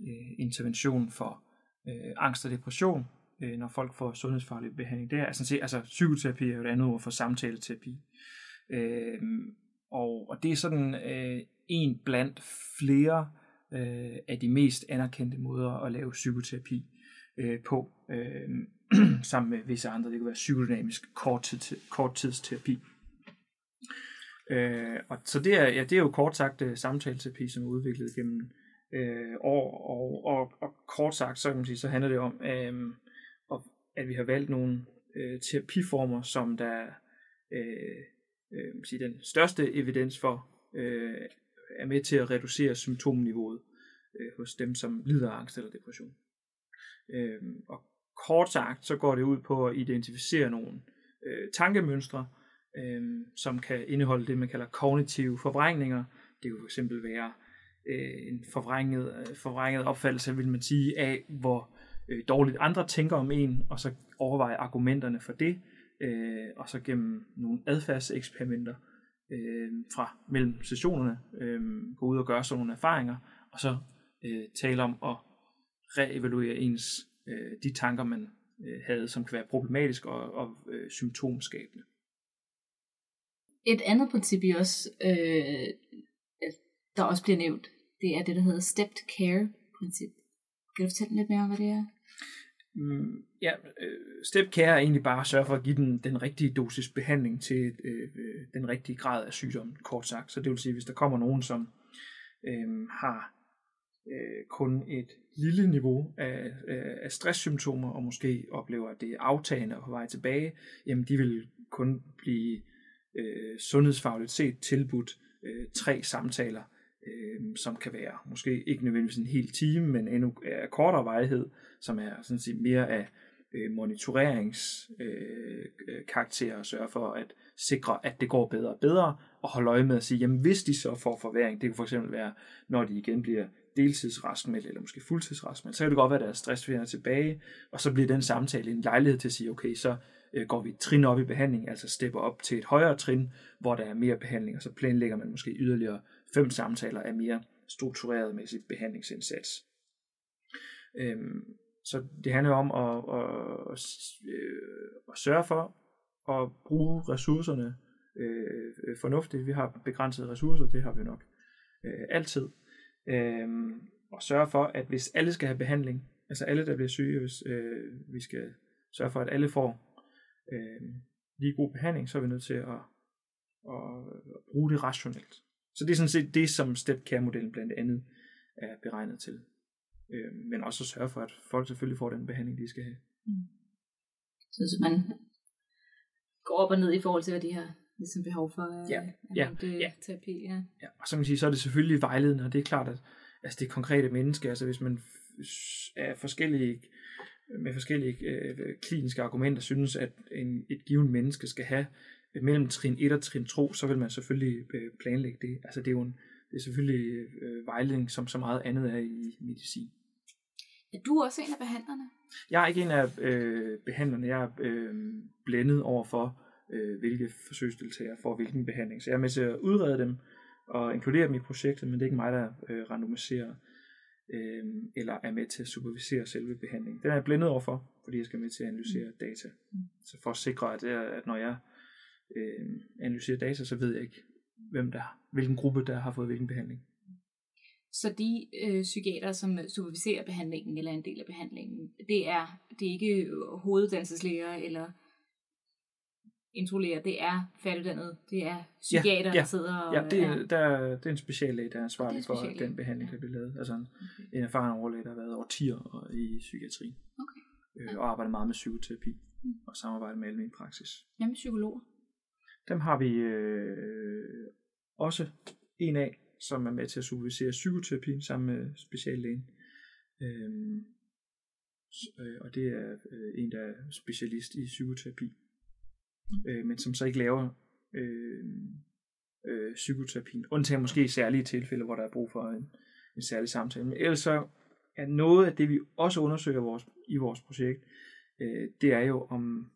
øh, intervention for øh, angst og depression, øh, når folk får sundhedsfaglig behandling. Det er sådan set, altså psykoterapi er jo et andet ord for samtaleterapi. Øh, og, og det er sådan øh, en blandt flere øh, af de mest anerkendte måder at lave psykoterapi øh, på, øh, <clears throat> sammen med visse andre. Det kan være psykodynamisk korttid, korttidsterapi. Øh, og så det er, ja, det er jo kort sagt uh, samtaleterapi, som er udviklet gennem øh, år, og, og, og kort sagt, så kan man sige, så handler det om, øh, at vi har valgt nogle øh, terapiformer, som der øh, øh, sige, den største evidens for øh, er med til at reducere symptomniveauet øh, hos dem, som lider af angst eller depression. Øh, og kort sagt, så går det ud på at identificere nogle øh, tankemønstre, øh, som kan indeholde det, man kalder kognitive forvrængninger. Det kan fx være øh, en forvrænget, øh, forvrænget opfattelse, vil man sige, af hvor øh, dårligt andre tænker om en, og så overveje argumenterne for det, øh, og så gennem nogle adfærdseksperimenter øh, fra mellem sessionerne øh, gå ud og gøre sådan nogle erfaringer, og så øh, tale om at reevaluere ens øh, de tanker, man øh, havde, som kan være problematisk og, og øh, symptomskabende. Et andet princip, I også, øh, der også bliver nævnt, det er det, der hedder stepped care princip. Kan du fortælle lidt mere om, hvad det er? Mm, ja, øh, step er egentlig bare at sørge for at give den, den rigtige dosis behandling til øh, øh, den rigtige grad af sygdommen, kort sagt. Så det vil sige, hvis der kommer nogen, som øh, har øh, kun et lille niveau af, øh, af stresssymptomer, og måske oplever, at det er aftagende og på vej tilbage, jamen de vil kun blive øh, sundhedsfagligt set tilbudt øh, tre samtaler, øh, som kan være måske ikke nødvendigvis en hel time, men endnu af kortere vejhed, som er sådan set mere af øh, monitoreringskarakter øh, øh og sørge for at sikre, at det går bedre og bedre, og holde øje med at sige, jamen hvis de så får forværing, det kan for eksempel være, når de igen bliver deltidsraskmeldt, eller måske fuldtidsraskmeldt, så kan det godt være, at deres stress vender tilbage, og så bliver den samtale en lejlighed til at sige, okay, så øh, går vi et trin op i behandling, altså stepper op til et højere trin, hvor der er mere behandling, og så planlægger man måske yderligere fem samtaler er mere struktureret med sit behandlingsindsats. Øhm, så det handler om at, at, at, øh, at sørge for at bruge ressourcerne øh, fornuftigt. Vi har begrænsede ressourcer, det har vi nok øh, altid. Øhm, og sørge for, at hvis alle skal have behandling, altså alle, der bliver syge, hvis øh, vi skal sørge for, at alle får øh, lige god behandling, så er vi nødt til at, at bruge det rationelt. Så det er sådan set det, som step care modellen blandt andet er beregnet til. Øh, men også at sørge for, at folk selvfølgelig får den behandling, de skal have. Mm. Så man går op og ned i forhold til, hvad de har ligesom behov for øh, ja, ja, ja. terapi. Ja. ja. Og så kan man sige, så er det selvfølgelig vejledende, og det er klart, at altså det konkrete menneske, altså hvis man er forskellige med forskellige øh, kliniske argumenter synes, at en, et givet menneske skal have mellem trin 1 og trin 2, så vil man selvfølgelig øh, planlægge det. Altså det er jo en, det er selvfølgelig øh, vejledning, som så meget andet er i medicin. Er du også en af behandlerne? Jeg er ikke en af øh, behandlerne. Jeg er øh, blændet over for, øh, hvilke forsøgsdeltagere får hvilken behandling. Så jeg er med til at udrede dem og inkludere dem i projektet, men det er ikke mig, der øh, randomiserer øh, eller er med til at supervisere selve behandlingen. Den er jeg blændet over for, fordi jeg skal med til at analysere mm. data. Så for at sikre, at, at når jeg øh, analyserer data, så ved jeg ikke, hvem der, hvilken gruppe der har fået hvilken behandling. Så de øh, psykiater, som superviserer behandlingen eller en del af behandlingen, det er, det er ikke hoveduddannelseslæger eller introlæger, det er færdiguddannet, det er psykiater, ja, ja, der sidder og... Ja, det er, ja. Der, det er en speciallæge, der er ansvarlig for, den behandling kan blive lavet. Altså en, okay. en erfaren overlæge, der har været årtier i psykiatri. Okay. Øh, og arbejder meget med psykoterapi mm. og samarbejder med almen praksis. Hvad med psykologer? Dem har vi øh, også en af, som er med til at supervisere psykoterapi sammen med speciallægen. Øhm, øh, og det er øh, en, der er specialist i psykoterapi, øh, men som så ikke laver øh, øh, psykoterapien. Undtagen måske i særlige tilfælde, hvor der er brug for en, en særlig samtale. Men ellers så er noget af det, vi også undersøger vores, i vores projekt, øh, det er jo om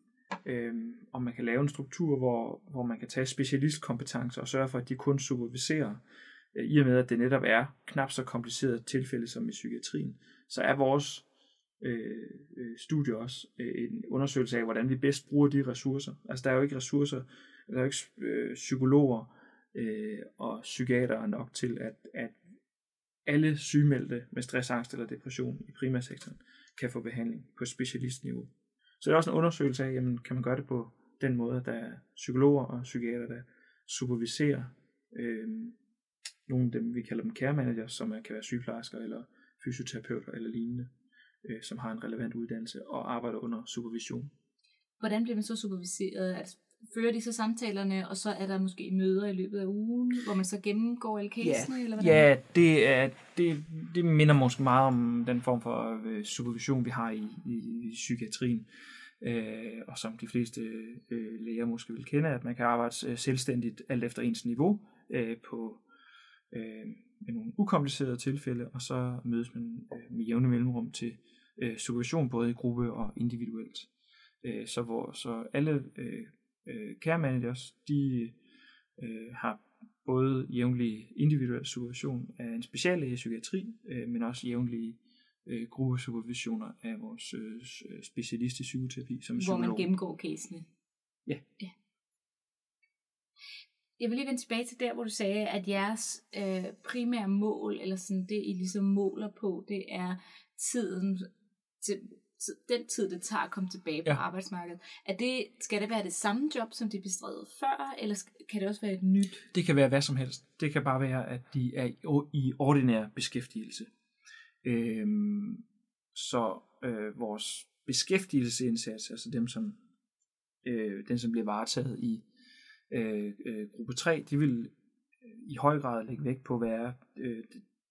øh, om man kan lave en struktur, hvor, hvor man kan tage specialistkompetencer og sørge for, at de kun superviserer, øh, i og med at det netop er knap så kompliceret tilfælde som i psykiatrien, så er vores øh, øh, studie også øh, en undersøgelse af, hvordan vi bedst bruger de ressourcer. Altså der er jo ikke ressourcer, der er jo ikke øh, psykologer, øh, og psykiatere nok til, at, at alle sygemeldte med stress, angst eller depression i primærsektoren kan få behandling på specialistniveau. Så det er også en undersøgelse af, jamen, kan man gøre det på den måde, at der er psykologer og psykiater, der superviserer øh, nogle af dem, vi kalder dem care managers, som er, kan være sygeplejersker eller fysioterapeuter eller lignende, øh, som har en relevant uddannelse og arbejder under supervision. Hvordan bliver man så superviseret? Altså, fører de så samtalerne, og så er der måske møder i løbet af ugen, hvor man så gennemgår alle casene? Ja, eller ja det, er, det, det minder måske meget om den form for øh, supervision, vi har i, i, i psykiatrien. Øh, og som de fleste øh, læger måske vil kende, at man kan arbejde øh, selvstændigt alt efter ens niveau øh, på øh, med nogle ukomplicerede tilfælde, og så mødes man øh, med jævne mellemrum til øh, supervision, både i gruppe og individuelt. Øh, så, hvor, så alle øh, øh, care managers, de øh, har både jævnlig individuel supervision af en speciallæge i psykiatri, øh, men også jævnlige øh, gruppesupervisioner af vores øh, specialist i psykoterapi som Hvor psykolog. man gennemgår casene. Ja. ja. Jeg vil lige vende tilbage til der, hvor du sagde, at jeres øh, primære mål, eller sådan det, I ligesom måler på, det er tiden til, den tid, det tager at komme tilbage på Ja. arbejdsmarkedet. Er det, skal det være det samme job, som de bestrædede før, eller kan det også være et nyt? Det kan være hvad som helst. Det kan bare være, at de er i ordinær beskæftigelse. Øhm, så øh, vores beskæftigelsesindsats, altså dem, som, øh, den, som bliver varetaget i øh, øh, gruppe 3, de vil øh, i høj grad lægge vægt på at være øh,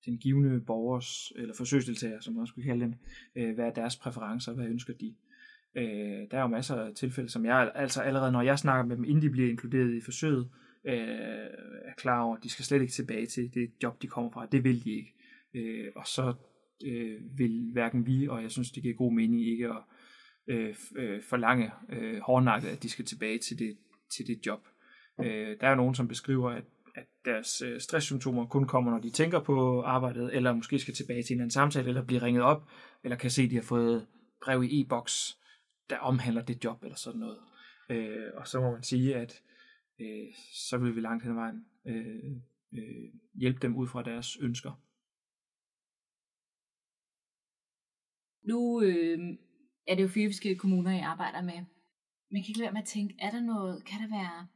den givende borgers, eller forsøgsdeltager, som man også skulle kalde dem, øh, hvad er deres præferencer, hvad ønsker de. Øh, der er jo masser af tilfælde, som jeg altså allerede, når jeg snakker med dem, inden de bliver inkluderet i forsøget, øh, er klar over, at de skal slet ikke tilbage til det job, de kommer fra. Det vil de ikke. Øh, og så øh, vil hverken vi, og jeg synes, det giver god mening ikke at øh, øh, forlange øh, hårdnakket, at de skal tilbage til det, til det job. Øh, der er jo nogen, som beskriver, at, at deres øh, stresssymptomer kun kommer, når de tænker på arbejdet, eller måske skal tilbage til en eller anden samtale, eller blive ringet op, eller kan se, at de har fået brev i e-boks, der omhandler det job, eller sådan noget. Øh, og så må man sige, at øh, så vil vi langt hen ad vejen øh, øh, hjælpe dem ud fra deres ønsker. Nu øh, er det jo fire forskellige kommuner, I arbejder med. Man kan ikke lade være med at tænke, er der noget, kan der være,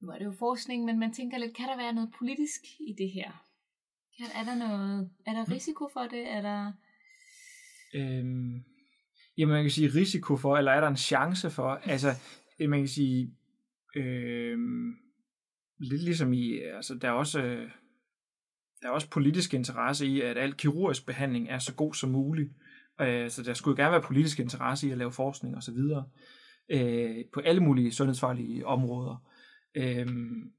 nu er det jo forskning, men man tænker lidt, kan der være noget politisk i det her? Kan, er der noget, er der risiko for det? Er der, Øhm, jamen man kan sige risiko for, eller er der en chance for, altså øh, man kan sige, øhm, lidt ligesom i, altså der er også, øh, der er også politisk interesse i, at al kirurgisk behandling er så god som muligt. Øh, så der skulle gerne være politisk interesse i at lave forskning osv. Øh, på alle mulige sundhedsfaglige områder. Øhm,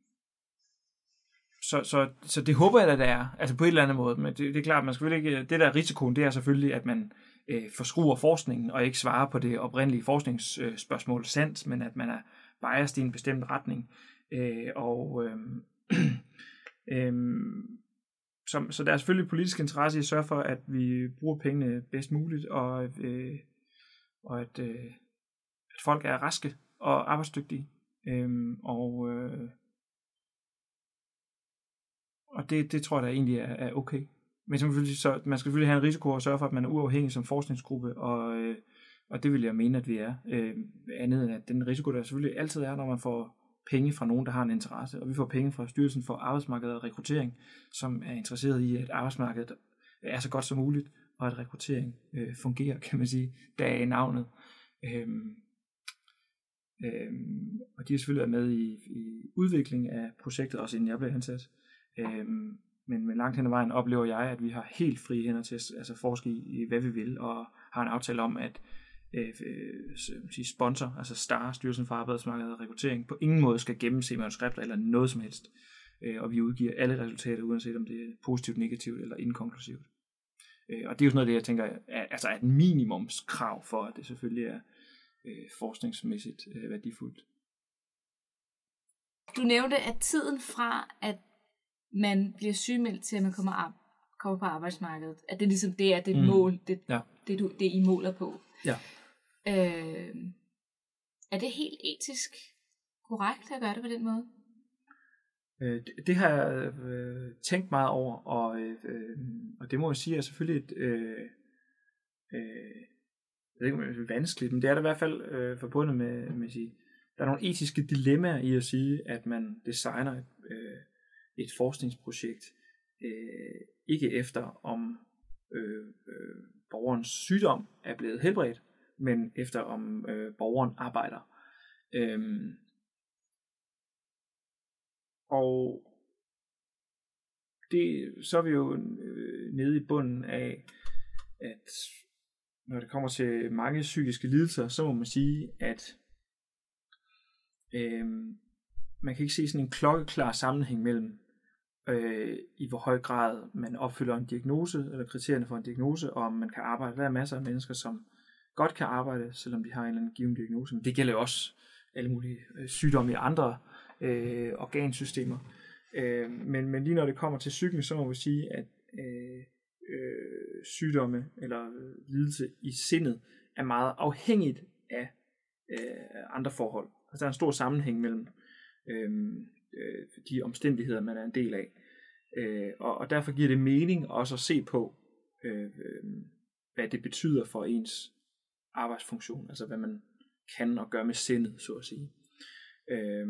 så, så, så det håber jeg, at der er, altså på et eller andet måde, men det, det er klart, man skal ikke, det der er risikoen, det er selvfølgelig, at man øh, forskruer forskningen, og ikke svarer på det oprindelige forskningsspørgsmål sandt, men at man er biased i en bestemt retning. Øh, og øh, øh, så, så der er selvfølgelig politisk interesse i at sørge for, at vi bruger pengene bedst muligt, og, øh, og at, øh, at folk er raske og arbejdsdygtige. Øh, og øh, og det, det tror jeg da egentlig er, er okay. Men selvfølgelig, så, man skal selvfølgelig have en risiko og sørge for, at man er uafhængig som forskningsgruppe, og, øh, og det vil jeg mene, at vi er. Øh, andet end at den risiko, der selvfølgelig altid er, når man får penge fra nogen, der har en interesse. Og vi får penge fra Styrelsen for Arbejdsmarked og Rekruttering, som er interesseret i, at arbejdsmarkedet er så godt som muligt, og at rekruttering øh, fungerer, kan man sige, der er i navnet. Øhm, øhm, og de har selvfølgelig været med i, i udvikling af projektet, også inden jeg blev ansat. Øhm, men, men langt hen ad vejen oplever jeg, at vi har helt frie hænder til at altså, forske i, i, hvad vi vil, og har en aftale om, at øh, øh, sponsor, altså STAR, Styrelsen for Arbejdsmarkedet og Rekruttering, på ingen måde skal gennemse manuskripter eller noget som helst. Øh, og vi udgiver alle resultater, uanset om det er positivt, negativt eller inkonklusivt. Øh, og det er jo sådan noget, af det jeg tænker er, altså er et minimumskrav for, at det selvfølgelig er øh, forskningsmæssigt øh, værdifuldt. du nævnte, at tiden fra, at man bliver sygemeldt til, at man kommer, op, kommer på arbejdsmarkedet, at det ligesom det er det Mm. mål, det, Ja. det, du, det I måler på. Ja. Øh, er det helt etisk korrekt at gøre det på den måde? Øh, det, det har jeg øh, tænkt meget over, og, øh, og det må jeg sige er selvfølgelig et, øh, øh, jeg ved ikke, om det er vanskeligt, men det er da i hvert fald øh, forbundet med, med at sige, der er nogle etiske dilemmaer i at sige, at man designer et, øh, et forskningsprojekt, øh, ikke efter om øh, øh, borgerens sygdom er blevet helbredt, men efter om øh, borgeren arbejder. Øhm, og det, så er vi jo øh, nede i bunden af, at når det kommer til mange psykiske lidelser, så må man sige, at øh, man kan ikke se sådan en klokkeklar sammenhæng mellem, øh, i hvor høj grad man opfylder en diagnose, eller kriterierne for en diagnose, og om man kan arbejde. Der er masser af mennesker, som godt kan arbejde, selvom de har en eller anden given diagnose. Men det gælder jo også alle mulige øh, sygdomme i andre øh, organsystemer. Øh, men, men lige når det kommer til psyken, så må vi sige, at øh, øh, sygdomme eller øh, lidelse i sindet er meget afhængigt af øh, andre forhold. Altså der er en stor sammenhæng mellem øh, øh, de omstændigheder, man er en del af. Øh, og, og derfor giver det mening også at se på, øh, øh, hvad det betyder for ens arbejdsfunktion, altså hvad man kan og gør med sindet, så at sige. Øh,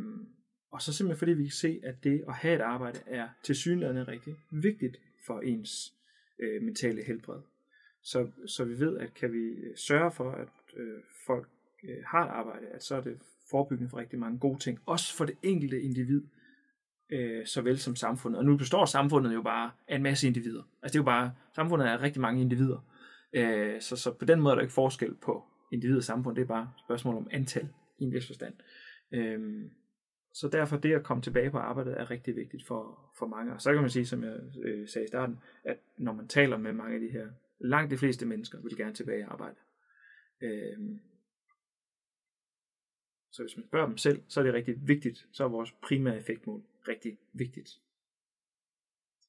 og så simpelthen fordi vi kan se, at det at have et arbejde er til synligheden rigtig vigtigt for ens øh, mentale helbred. Så, så vi ved, at kan vi øh, sørge for, at øh, folk øh, har et arbejde, at så er det forebyggende for rigtig mange gode ting, også for det enkelte individ, øh, såvel som samfundet. Og nu består samfundet jo bare af en masse individer. Altså det er jo bare, samfundet er rigtig mange individer. Øh, så, så på den måde er der ikke forskel på individ og samfund, det er bare et spørgsmål om antal i en vis forstand. Øh, så derfor det at komme tilbage på arbejdet er rigtig vigtigt for, for mange. Og så kan man sige, som jeg øh, sagde i starten, at når man taler med mange af de her, langt de fleste mennesker vil gerne tilbage i arbejde. Øh, så hvis man spørger dem selv, så er det rigtig vigtigt. Så er vores primære effektmål rigtig vigtigt.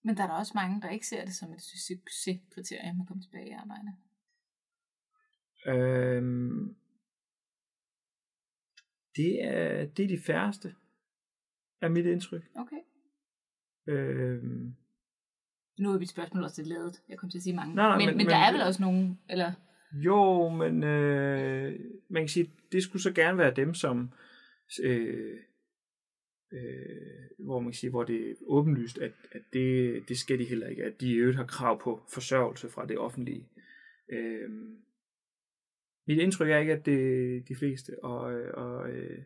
Men der er der også mange, der ikke ser det som et succeskriterie at komme tilbage i arbejde. Øhm, det, er, det er de færreste, er mit indtryk. Okay. Øhm, nu er mit spørgsmål også lidt lavet. Jeg kommer til at sige mange. Nej, nej, men, men, men, der er vel også nogen, eller... Jo, men øh, man kan sige, det skulle så gerne være dem, som øh, øh, hvor man kan sige, hvor det er åbenlyst, at, at det, det skal de heller ikke, at de i øvrigt har krav på forsørgelse fra det offentlige. Øh, mit indtryk er ikke, at det er de fleste, og, og, øh,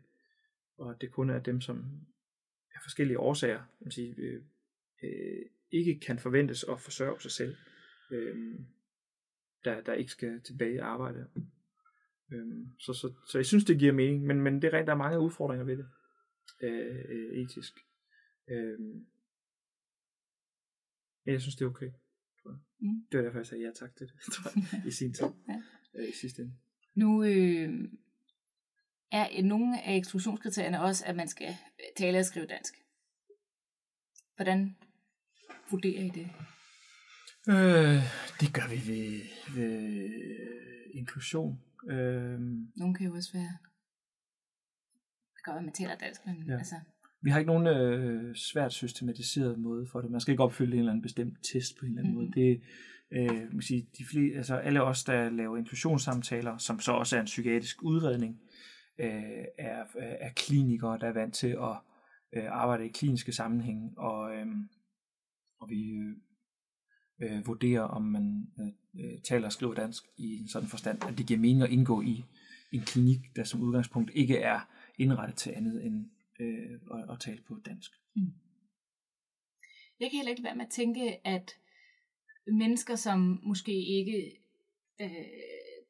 og det kun er dem, som af forskellige årsager man sige, øh, øh, ikke kan forventes at forsørge sig selv, øh, der, der ikke skal tilbage i arbejde. Øh, så, så, så jeg synes, det giver mening, men, men det er rent, der er mange udfordringer ved det, øh, øh, etisk. Øh, men jeg synes, det er okay. Mm. Det var derfor, jeg sagde ja tak til det, tror jeg, <laughs> i sin tid, ja. øh, i sidste ende. Nu øh, er nogle af eksklusionskriterierne også, at man skal tale og skrive dansk. Hvordan vurderer I det? Øh, det gør vi ved, ved inklusion. Øh, Nogle kan jo også være... Det kan godt være, man taler dansk, men ja. altså... Vi har ikke nogen øh, svært systematiseret måde for det. Man skal ikke opfylde en eller anden bestemt test på en eller anden mm-hmm. måde. Det, øh, man sige, de flere, altså alle os, der laver inklusionssamtaler, som så også er en psykiatrisk udredning, øh, Øh, er, øh, er klinikere, der er vant til at øh, arbejde i kliniske sammenhæng, og, øh, og vi øh, øh, vurderer, om man øh, taler og skriver dansk i en sådan forstand, at det giver mening at indgå i en klinik, der som udgangspunkt ikke er indrettet til andet end øh, at, at tale på dansk. Mm. Jeg kan heller ikke være med at tænke, at mennesker, som måske ikke øh,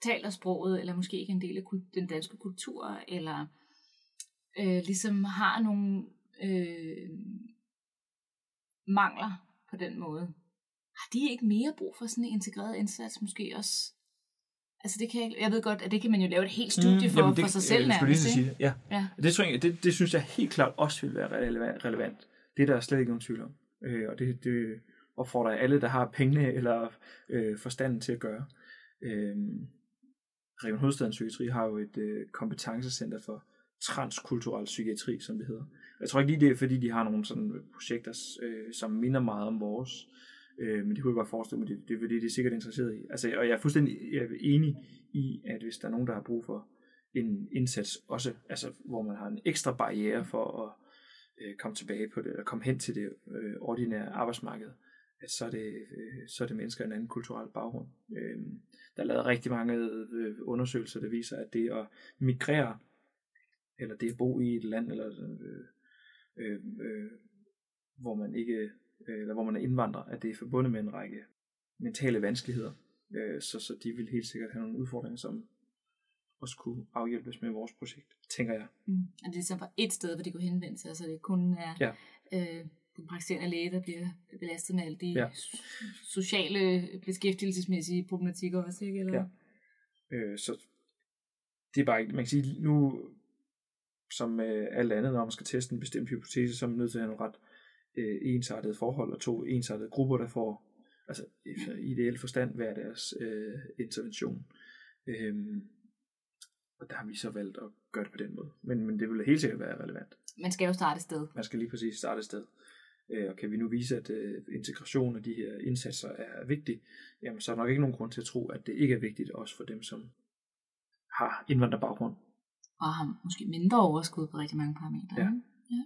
taler sproget, eller måske ikke er en del af den danske kultur, eller øh, ligesom har nogle øh, mangler på den måde, har de ikke mere brug for sådan en integreret indsats, måske også? Altså det kan jeg, jeg ved godt, at det kan man jo lave et helt studie for, mm, det, for sig selv nærmest. Lige sige det. Ja. ja. Det, tror jeg, det, det synes jeg helt klart også vil være relevant. Det der er slet ikke nogen tvivl om. Øh, og det, det opfordrer alle, der har pengene eller øh, forstanden til at gøre. Øh, Region Hovedstadens Psykiatri har jo et øh, kompetencecenter for transkulturel psykiatri, som det hedder. Jeg tror ikke lige, det er, fordi de har nogle sådan øh, projekter, øh, som minder meget om vores, øh, men det kunne jeg godt forestille mig, det, det er fordi, de er sikkert interesseret i. Altså, og jeg er fuldstændig jeg er enig i, at hvis der er nogen, der har brug for en indsats, også altså, hvor man har en ekstra barriere for at øh, komme tilbage på det, eller komme hen til det øh, ordinære arbejdsmarked, at så er det, øh, så er det mennesker af en anden kulturel baggrund. Øh, der er lavet rigtig mange øh, undersøgelser, der viser, at det at migrere, eller det at bo i et land, eller øh, øh, øh, hvor man ikke, øh, eller hvor man er indvandrer, at det er forbundet med en række mentale vanskeligheder. Øh, så, så de vil helt sikkert have nogle udfordringer, som også kunne afhjælpes med vores projekt, tænker jeg. Mm. Og det er så bare et sted, hvor de kunne henvende sig, så det kun er ja. øh, den praktiserende læge, der bliver belastet med alle de ja. sociale, beskæftigelsesmæssige problematikker også, ikke? Eller? Ja. Øh, så det er bare ikke, man kan sige, nu som med alt andet, når man skal teste en bestemt hypotese, så er man nødt til at have nogle ret øh, ensartede forhold, og to ensartede grupper, der får altså i ideelt forstand hver deres øh, intervention. Øhm, og der har vi så valgt at gøre det på den måde. Men, men det vil helt sikkert være relevant. Man skal jo starte et sted. Man skal lige præcis starte et sted. Øh, og kan vi nu vise, at øh, integration af de her indsatser er vigtig, jamen så er der nok ikke nogen grund til at tro, at det ikke er vigtigt også for dem, som har indvandrerbaggrund. Og har måske mindre overskud på rigtig mange parametre. Ja. ja.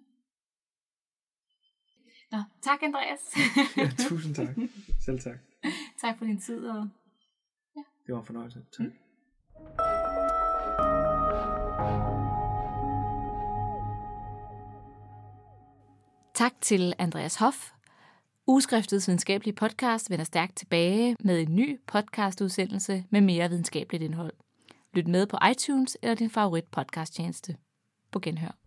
Nå, tak Andreas. <laughs> ja, tusind tak. Selv tak. tak for din tid. Og... Ja. Det var en fornøjelse. Tak. Mm. Tak til Andreas Hoff. Ugeskriftets videnskabelige podcast vender stærkt tilbage med en ny podcastudsendelse med mere videnskabeligt indhold. Lyt med på iTunes eller din favorit podcasttjeneste. På genhør.